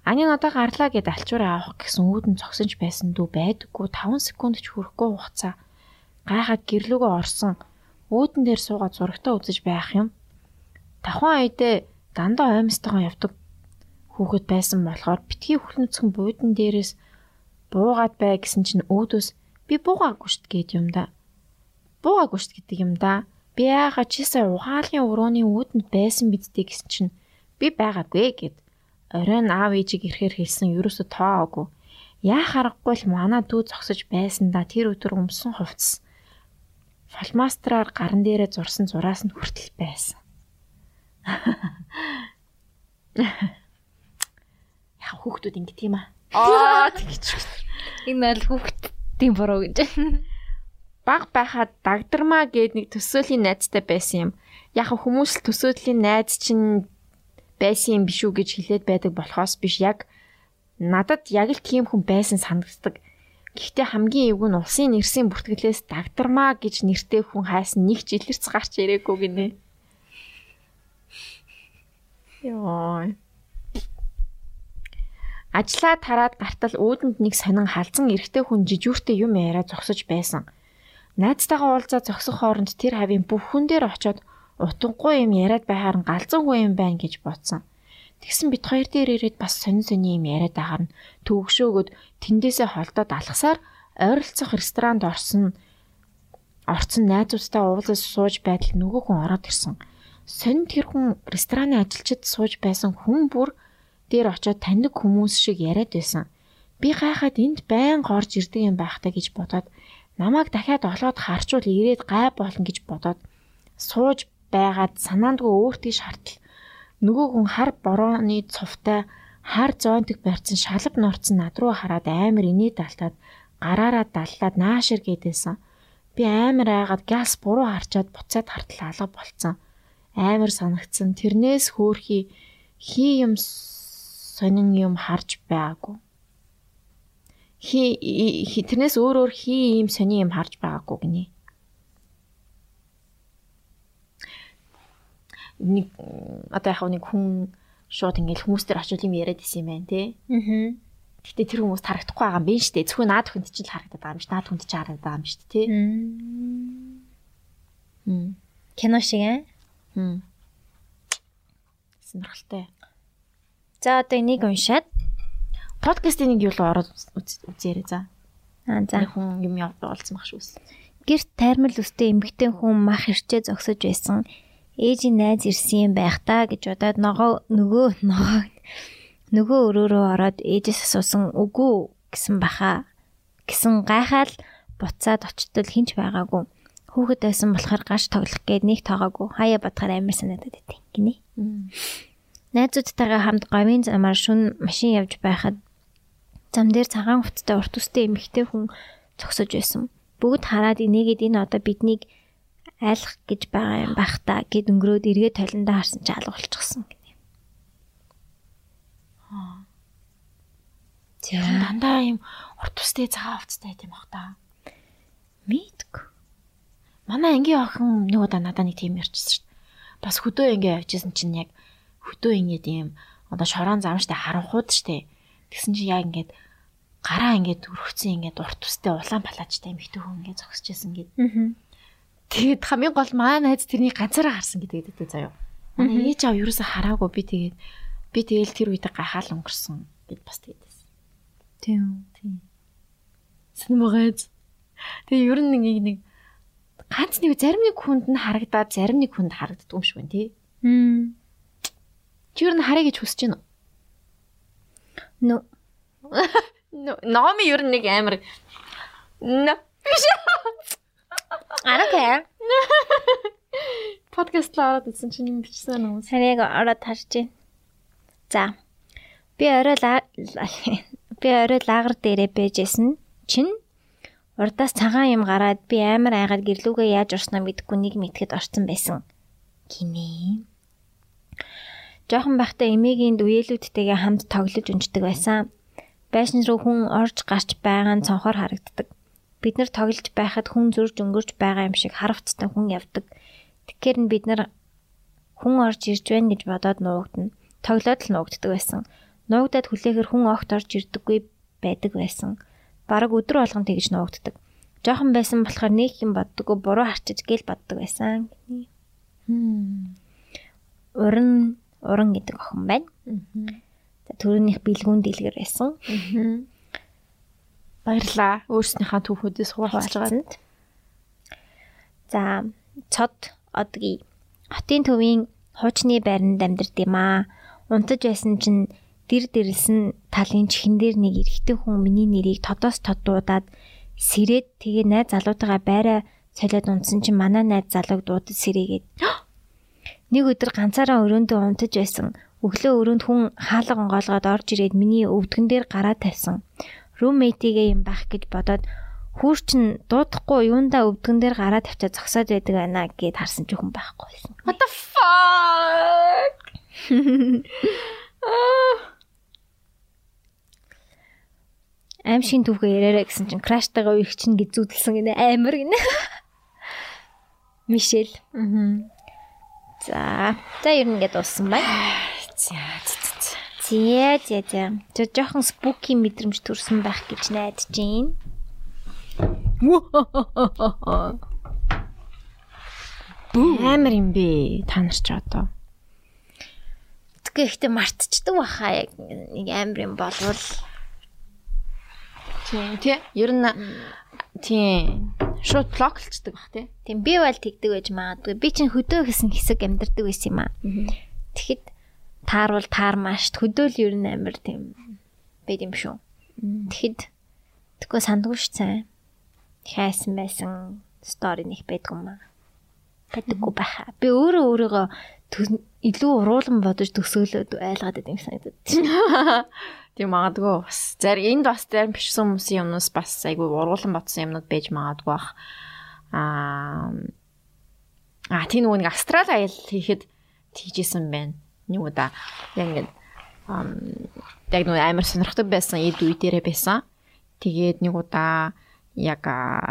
Ани надаа гарлаа гэд алчуураа авах гэсэн үүдэн цогсонж байсан дүү байдаггүй 5 секунд ч хүрэхгүй хугацаа. Гайхаад гэрлүүгөө орсон. Үүдэн дээр суугаад зурагтаа үзэж байх юм. Давхан айдээ дандаа оймстойгоо явдаг хүүхэд байсан болохоор битгий хүлнүцгэн буудан дээрээс буугаад бай гэсэн чинь өөдөөс би буугаагүй шít гээд юм да. Буугаагүй шít гэдэг юм да. Би яагаад чисээ угаалгын өрөөний үүдэнд байсан бидтэй гэсэн чинь би байгаагүй гэд оройн аав ээжийг ирэхээр хэлсэн ерөөсө тооагүй. Яа харахгүй л манай дүү зогсож байсан да тэр өдөр өмсөн хувцс. Фалмастраар гарн дээрээ зурсан зураас нь хүртэл байсан. Яа хүүхдүүд ингэ тийм аа. Аа тэгч. Энэ аль хүүхдийн буруу гэж. Баг байхад дагдармаа гээд нэг төсөөлийн найзтай байсан юм. Яг хүмүүс л төсөөлийн найз чинь байсан юм биш үү гэж хэлээд байдаг болохоос биш яг надад яг л тийм хүн байсан санагддаг. Гэхдээ хамгийн эвгүй нь улсын нэрсийн бүртгэлээс дагдармаа гэж нэртэй хүн хайсан нэг ч илэрч гарч ирээгүй гинэ. Йоо. Ажлаа тараад гартал өөдөнд нэг сонин халзан эрэгтэй хүн жижүүртэй юм яриа зогсож байсан. Найзтайгаа уулзаа зогсох хооронд тэр хавийн бүх хүн дээр очиод утгагүй юм яриад байхаар нь галзуугүй юм байна гэж бодсон. Тэгсэн бит хоёр дээр ирээд бас сонин сони юм яриад байхаар нь төвөгшөөгөөд тэндээсээ холдоод алхасаар ойролцох ресторанд орсон орцсон найзуудтай уулзаж сууж байтал нөгөө хүн ороод ирсэн. Сонин тэр хүн рестораны ажилчид сууж байсан хүн бүр дээр очиод таньдаг хүмүүс шиг яриад байсан. Би гайхаад энд байн горж ирдэг юм байхтаа гэж бодоод намайг дахиад олоод харчвал ирээд гай болно гэж бодоод сууж байгаад санаандгүй өөртөө шартал нөгөө хүн хар борооны цувтай хар зоонтог барьсан шалав норцсон над руу хараад амар инээ далтаад гараараа даллаад наашир гэдээсэн. Би амар айгаад газ буруу харчаад буцаад хартал алга болцсон. амар санагдсан. Тэрнээс хөөхий хий юм сонин юм харж байгаагүй. Хий тэрнээс өөр өөр хий юм сонин юм харж байгаагүй гинэ. Нэг одоо яг нэг хүн шууд ингээл хүмүүстэр очил юм яриад исэн юм байна те. Аа. Гэтэ тэр хүмүүс харагдахгүй байгаа юм шүү дээ. Зөвхөн наад хүнд чинь л харагдаад байгаа юм шүү. Наад хүнд чинь харагдаад байгаа юм шүү те. Мм. Кино шиг аа. Хм. Сонирхолтой. За одоо энийг уншаад Подкастын нэг юу л ороод үзээрэй за. аа за хүн юм явуулсан мах шүүс. гэрт тайрмал үстэй эмгтэн хүн мах ирчээ зогсож байсан. Ээжийн найз ирсэн юм байх та гэж бодоод ногоо нөгөө ногоо нөгөө өрөөрөө ороод ээжээс асуусан үгүй гэсэн баха. Гэсэн гайхаал буцаад очтол хинч байгаагүй. Хүүхэд байсан болохоор гаш тоглох гээд нэг тоогоогүй. Хаяа бодохоор амар санагдаад байт гинэ. Найзуудтайгаа хамт говийн замаар шүн машин явж байхад зам дээр цагаан хувцастай урт үстэй эмэгтэй хүн зогсож байсан. Бүгд хараад энийгээд энэ одоо биднийг айлах гэж байгаа юм бах та гэд өнгөрөөд эргээ толиндоо харсан чи алга болчихсон гэнэ. Тэр дандаа юм урт устэй цагаан хувцастай юм бах та. Мэдгүй. Манай ангийн охин нэг удаа надад нэг тийм ярьчихсан шүү дээ. Бас хөдөө ингээ явжсэн чинь яг хөдөө ингээд ийм одоо шорон зам штэ харанхууд штэ. Тэгсэн чинь яг ингээд гараа ингээд өргөцсөн ингээд урт устэй улаан палаачтай юм ихтэй хүн ингээд зогсож байсан гээд. Аа. Тэгээд хамгийн гол маа найз тэрний ганцаараа харсан гэдэг дээ заяа. Манай ээж аав юусаа хараагүй би тэгээд би тэгэл тэр үедээ гахаал өнгөрсөн гэд бас байсан. Тийм. Тийм. Сэнмэгэз. Тэгээ ер нь нэг нэг ганц нэг зарим нэг хүнд нь харагдаад зарим нэг хүнд харагддаг юм шиг байна тий. Мм. Чи ер нь харъя гэж хүсэж байна Нөө. уу? Номи ер нь нэг амар Нэ. I don't care. Подкаст л ороод ирсэн чинь юм бичсэн хүмүүс. Харийг ороод харж байна. За. Би орой би орой лагер дээрээ бэжсэн чинь урдаас цагаан юм гараад би амар айгаад гэрлүүгээ яаж орсноо мэдэхгүй нэг мэтгэд орсон байсан. Гинэ. Жохон байхдаа эмээгийн үеэлүүдтэйгээ хамт тоглож унждаг байсан. Байшин руу хүн орж гарч байгаа нь цонхоор харагддаг. Бид нар тоглож байхад хүн зурж өнгөрч байгаа юм шиг харавцтай хүн явдаг. Тэгэхээр нь бид нар хүн орж ирж байна гэж бодоод нуугдана. Тоглоод л нуугддаг байсан. Нуугдаад хүлээхэр хүн огт орж ирдэггүй байдаг байсан. Бараг өдөр болгон тэгж нуугддаг. Жохон байсан болохоор нэг юм боддоггүй буруу харчиж гэл боддог байсан. Уран уран гэдэг охин байна. За төрөнийх бэлгүүн дэлгэр байсан. Баярлаа. Өөрснийхөө түүхүүдээс хуваалцаж байгаа. Хуваалцсанд. За цод одгийн хотын төвийн хуучны байранд амьдард юм аа. Унтаж байсан чинь дэр дэрлсэн талын чихэн дээр нэг эрэгтэй хүн миний нэрийг тодоос тод дуудаад сэрээд тэгээ найз залуутайгаа байраа солиод унтсан чинь манай найз залууг дуудаж сэрээгээд нэг өдөр ганцаараа өрөөндөө унтаж байсан. Өглөө өрөөнд хүн хаалга онгоолгоод орж ирээд миний өвдгөн дээр гараа тавьсан. Руммейтигээ юм байх гэж бодоод хүүр чин дуудахгүй юундаа өвдгөн дээр гараа тавьчаа зогсоод байдаг байна гэд харсан ч хүн байхгүй байсан. What the fuck? Аим шин түүхээ яриараа гэсэн чинь краштайгаа үерх чинь гэж зүудэлсэн гинэ амар гинэ. Мишель. Мгм. За. За ер нь ингээд дууссан байна. За за. Зээ зээ зээ. Жо жоохон спуки мэдрэмж төрсөн байх гэж найдаж байна. Амар юм бэ? Та нар ч одоо. Тэгээ ихтэй мартчихдаг баха яг нэг амар юм болвол Тийм тий. Ер нь тийм шууд блоклцдаг бах тий. тийм би бол тэгдэг байж магадгүй. Би чинь хөдөө гэсэн хэсэг амьдардаг байсан юм аа. Тэгэхэд таарвал таармааш хөдөөл ер нь амар тийм байд юм шүү. Тэгэхэд тэггүй сандгүй ш цай. Хайсан байсан стори нэг байдгүй юм аа. Байдаггүй байхаа. Би өөрөө өөрийгөө илүү уруулан бодож төсөөлөд айлгаад байт юм санагдаад. Тийм магадгүй бас. Зарим энд бас зарим бичсэн хүмүүсийн юмнаас бас айгүй уруулан батсан юмнууд байж магадгүй бах. Аа А тийм нэг астрал аял хийхэд тэгжсэн байна. Нэг удаа яг ингээд яг нөгөө амар сонирхдаг байсан эд үе дээрээ байсан. Тэгээд нэг удаа яг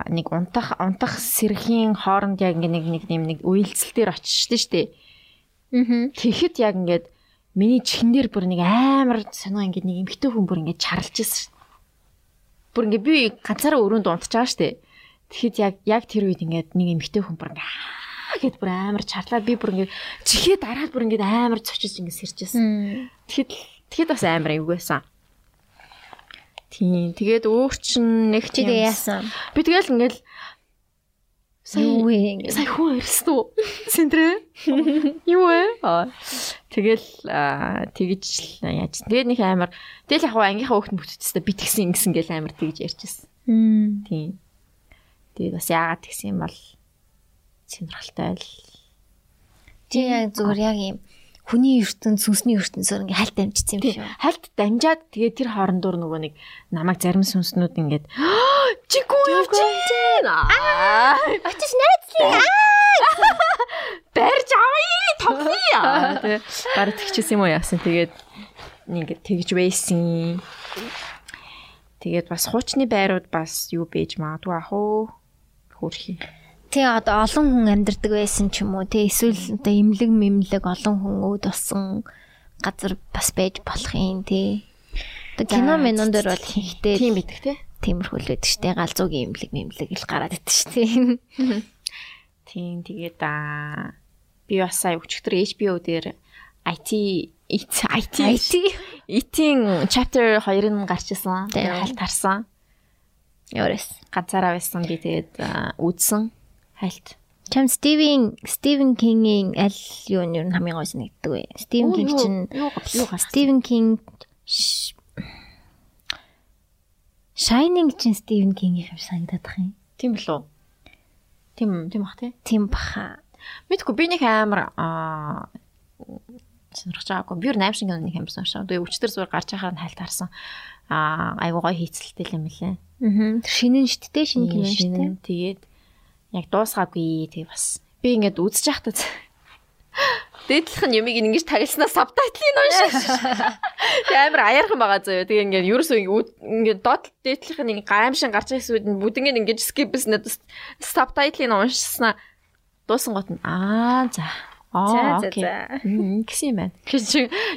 нэг унтах унтах сэрхийн хооронд яг ингээ нэг нэг нэг үйлцэл дээр очиж штэ. Аа. Тэгэхэд яг ингээд миний чихнэр бүр нэг амар сонио ингээд нэг эмхтэй хүн бүр ингээд чарлж ирсэн. Бүр ингээд би ганцаараа өрөөнд унтж байгаа штэ. Тэгэхэд яг яг тэр үед ингээд нэг эмхтэй хүн бүр ингээд гэд бүр амар чарлаад би бүр ингээд чихээ дараад бүр ингээд амар цочиж ингээд сэржсэн. Тэгэхэд тэгэхэд бас амар байсан. Тийм. Тэгээд өөр чин нэг чи тэгээ яасан? Би тэгэл ингээл Юу вэ? Сая хүн ирсэн үү? Сэнтрэ? Юу вэ? Тэгэл тэгж яаж. Тэгээд нэг амар тэгэл яг ангийнхаа хүүхэд мөчтөстэй би тэгсэн ингэсэн гэл амар тэгж ярьчихсан. Тийм. Тэгээд бас яагаад тэгсэн юм бол сонирхолтой л. Чи яг зүгээр яг юм хүний ертөнд сүнсний ертөнцөөр ингээ хальт амжчихсан юм шүү. Хальт дамжаад тэгээ тэр хоорондоор нөгөө нэг намайг зарим сүнснүүд ингээд чи гоо явж байна. Очиж найзлаа. Барьж авъя тоглоё. Тэгээ бараг тэгчихсэн юм уу яасан. Тэгээд ингээд тэгж байсан. Тэгээд бас хуучны байрууд бас юу бэж магадгүй ах уу хөрхий. Тэ одоо олон хүн амьдардаг байсан ч юм уу тэ эсвэл одоо имлэг мэмлэг олон хүн өөд болсон газар бас байж болох юм тэ. Одоо кино минон дээр бол хийхдээ тийм бидэх тэ. Тиймэрхүү л байдаг штэ галзуугийн имлэг мэмлэг ил гараад идэв штэ. Тийм тэгээд аа би бас сая өчигдөр HBO дээр IT IT IT IT-ийн chapter 2-ын гарч ирсэн. Тэгээд хальт харсан. Яурес. Ганцаараа байсан би тэгээд үзсэн хальт. Чам Стивен Стивен Кингийн аль юу нь хамгийн гой санагддаг вэ? Стивен Кинг чинь юу гас Стивен Кинг Shining чинь Стивен Кингийн юм санагдаад бах юм. Тийм билүү? Тийм тийм бах тий. Тийм баха. Мэдгүй би нэг амар аа сонирхож байгаагүй. Би 8 шиг нэг юм сонирхоо. Тэгээ өчтөр зүгээр гарч байхаар нь хальт харсан. Аа айгуу гоё хийцэлтэй юм лээ. Аа. Шинэн штт те шинэ кино штт. Тэгээд яг дуусгаагүй тэгээ бас би ингээд үзэж байхдаа дээдлэх нь юмыг ингэж тагилснаа сабтайтлыг уншиж. Тэгээ амар аяархан байгаа зөө. Тэгээ ингээд ерөөсөө ингээд доод дээдлэх нь гаймшин гарч байгаа хэсүүд нь бүгднийг ингэж скипсэн сабтайтлыг уншснаа дуусан гот нь аа за Аа окей. Гэсэн юм байна. Гэвч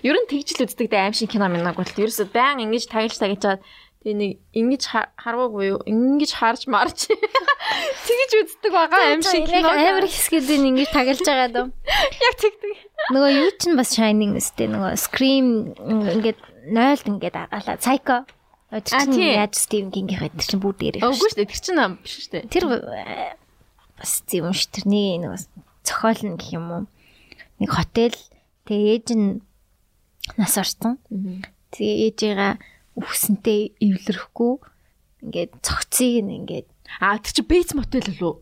ер нь тэгж л үздэг дээ аимшиг кино минаг бол ерөөсөө баян ингэж тагилж тагилж чаад Тэгээ нэг ингэж харваагүй юу? Ингэж харж марч. Тэгэж үздэг байгаа аим шиг кино. Амар хэсгүүдийн ингэж тагалж байгаа дөө. Яг тэгдэг. Нөгөө юу ч бас shining өстэй нөгөө scream ингээд нойлд ингээд агалаа. Psycho. Тэр чинь яаж Стивен Кингийнх байдаг чинь бүгд ярих. Үгүй шүү дээ. Тэр чинь ам биш шүү дээ. Тэр бас тийм ш тэрний нөгөө цохол нь гэх юм уу? Нэг хотел тэгээ ээж нь нас орсон. Тэгээ ээжигээ үхсэнтэй эвлэрэхгүй ингээд цогцыг нь ингээд аа тэр чи бейц мотел лөө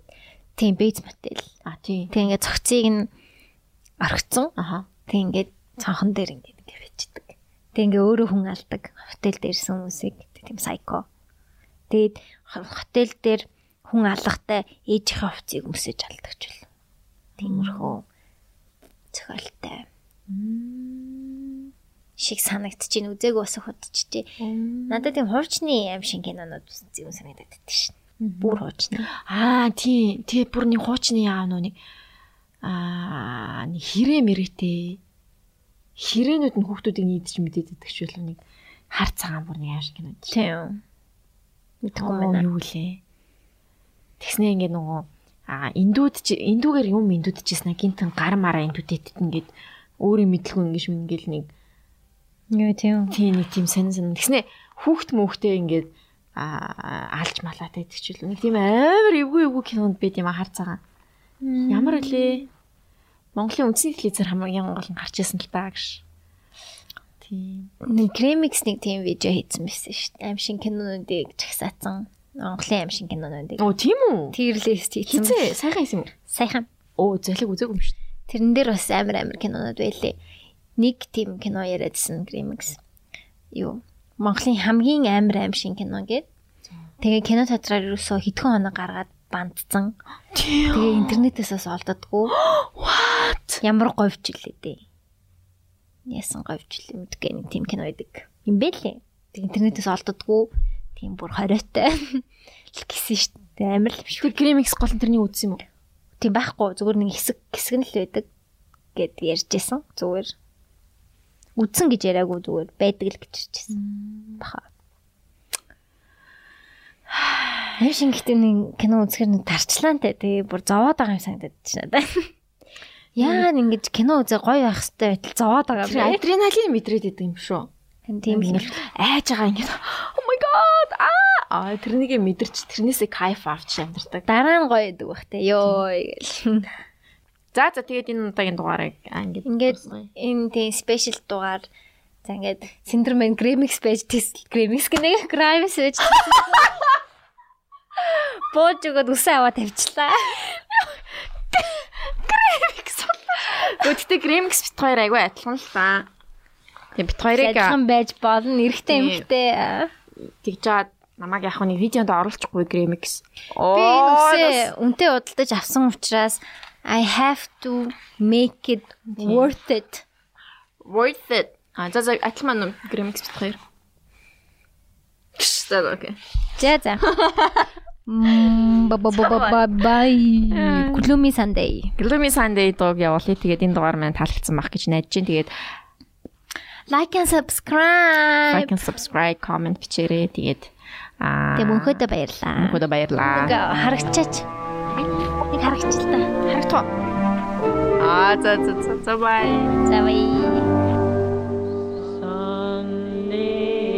тийм бейц мотел аа тийм. Тийм ингээд цогцыг нь орхицсан. Аха. Тийм ингээд цонхон дээр ингээд ингээд бичдэг тийм ингээд өөрөө хүн алдаг хотел дээрсэн хүмүүсийг тийм сайко тэгээд хотел дээр хүн алгахтай ээжийнхээ хувцсыг өмсөж алдаг ч үл тиймэрхүү цохолтой шиг санагдчихээн үзээгүй бас хөдчихжээ. Надад тийм хуучны аим шиг кинонууд зүг санагдаад байдаг шин. Бүр хуучны. Аа тий, тий бүр нэг хуучны яа нүг аа хэрэг мэрэтэй. Хэрээнүүд нь хүүхдүүдийг нийдэж мэдээд байдаг ч үл нэг хар цагаан бүр нэг аим шиг кинод. Тийм. Мэдхгүй байна. Юу лээ. Тэгснээ ингээд нөгөө аа индүүд индүүгээр юм индүүдчихсэн гинтэн гар мараа индүүдэд ингээд өөрийн мэдлгүй ингэж мингээл нэг Яа тийм. Тийм нэг тийм сонин сонин. Тэгснэ хүүхд мөхтэй ингээд алж малаад байдаг ч үл. Нэг тийм амар эвгүй эвгүй кинонд байд юм хар цагаан. Ямар үлээ. Монголын үндсний телевизээр хамгийн гол нь гарч ирсэн л таа гэж. Тийм. Нэг Кремикс нэг тийм видео хийсэн байсан шүү дээ. Аим шин кинонуудыг чагсаацсан. Монголын аим шин кинонуудыг. Оо тийм үү? Тэрлист хийсэн. Хизээ сайхан хийсэн юм уу? Сайхан. Оо зэлэг үзээгүй юм шүү дээ. Тэрэн дээр бас амар амар кинонууд байлээ нэг тийм кино яриадсэн Grimix. Юу? Монголын хамгийн амар аим шин кино гээд. Тэгээ кино театраар ерөөсөө хэдхэн хоног гаргаад бандцсан. Тэгээ интернетээс бас олддоггүй. What? Ямар говьч илээ дээ. Яасан говьч илээ мэдгүй нэг тийм кино байдаг. Юм бэлээ. Тэг интернетээс олддоггүй. Тийм бүр хориотой. Л гисэн шүү дээ. Амар л биш. Тэр Гремикс гол нь тэрний үдс юм уу? Тийм байхгүй. Зүгээр нэг хэсэг хэсэг нь л байдаг гэд ярьжсэн. Зүгээр. Үдсэн гэж яриаггүй зүгээр байдаг л гэж ярьжсэн. Баха. Нэг шингэхдээ нэг кино үзэхэр нэг тарчлаантай. Тэгээ бүр зовоод байгаа юм санагдаад чинь надад. Яагаад ингэж кино үзээ гоё байх хэвээр байтал зовоод байгаа Тэр адреналин мэдрээд идэг юм шүү. юм. Тийм л. Айж байгаа ингээд oh my god аа аа тэрнийг мэдэрч тэрнээсээ кайф авч амьдэрдэг. Дараа нь гоё идэг бах те. Гэл. За за тэгээд энэ удаагийн дугаарыг аа, ингээд Ингээд энэ тийм спешиал дугаар за ингээд Syndrome Gramix байж тест Gramix гэнэ Gramix байж Бууж өгөөд үсэн аваа тавьчлаа. Гэхдээ Гремикс бит хоёр айгүй адилхан л та. Тэгээд бит хоёрыг Адилхан байж болно. Эрэхтэй Тийм. эмхтэй. тэгж жаад намайг яг нэг видеонд оруулчихгүй Гремикс. Би энэ үсээ үнтэй удалдаж авсан учраас I have to make it worth it. worth it. А за за адилхан Гремикс бит хоёр. За окей. За за. Мм ба ба ба ба бай. Gloomy Sunday. Gloomy Sunday дууг явуулъя. Тэгээд энэ дугаар маань таалагдсан байх гэж найдаж байна. Тэгээд Like and subscribe. like and subscribe, comment бичээрэй. Тэгээд аа Тэг мөнхөдөө баярлаа. мөнхөдөө баярлаа. Харагчаач. Нэг харагч л та. Харагтуу. Аа за за за за бай. За бай. Sunday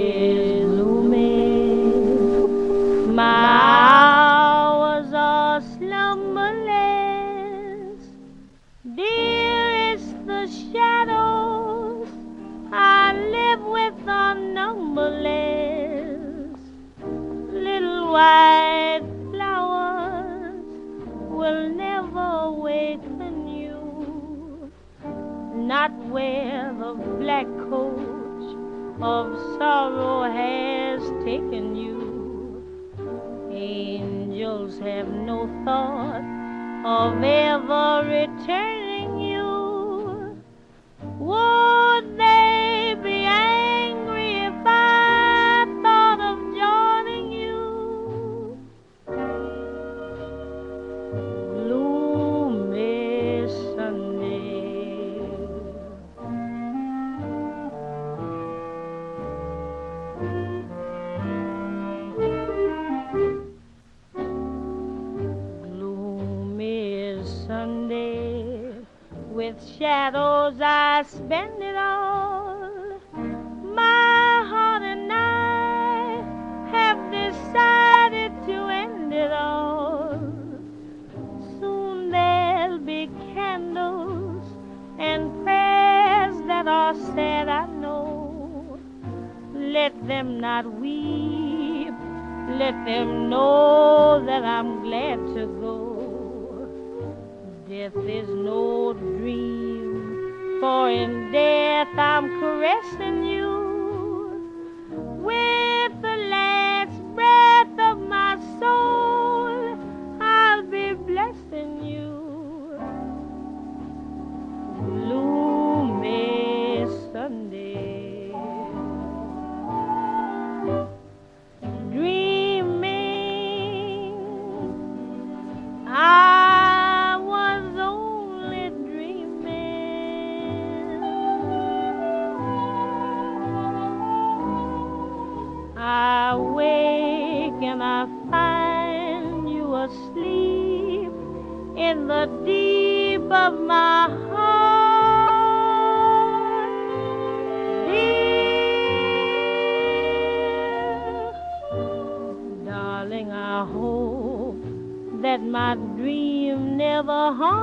looming, my Death is no dream, for in death I'm caressing you. With Uh huh.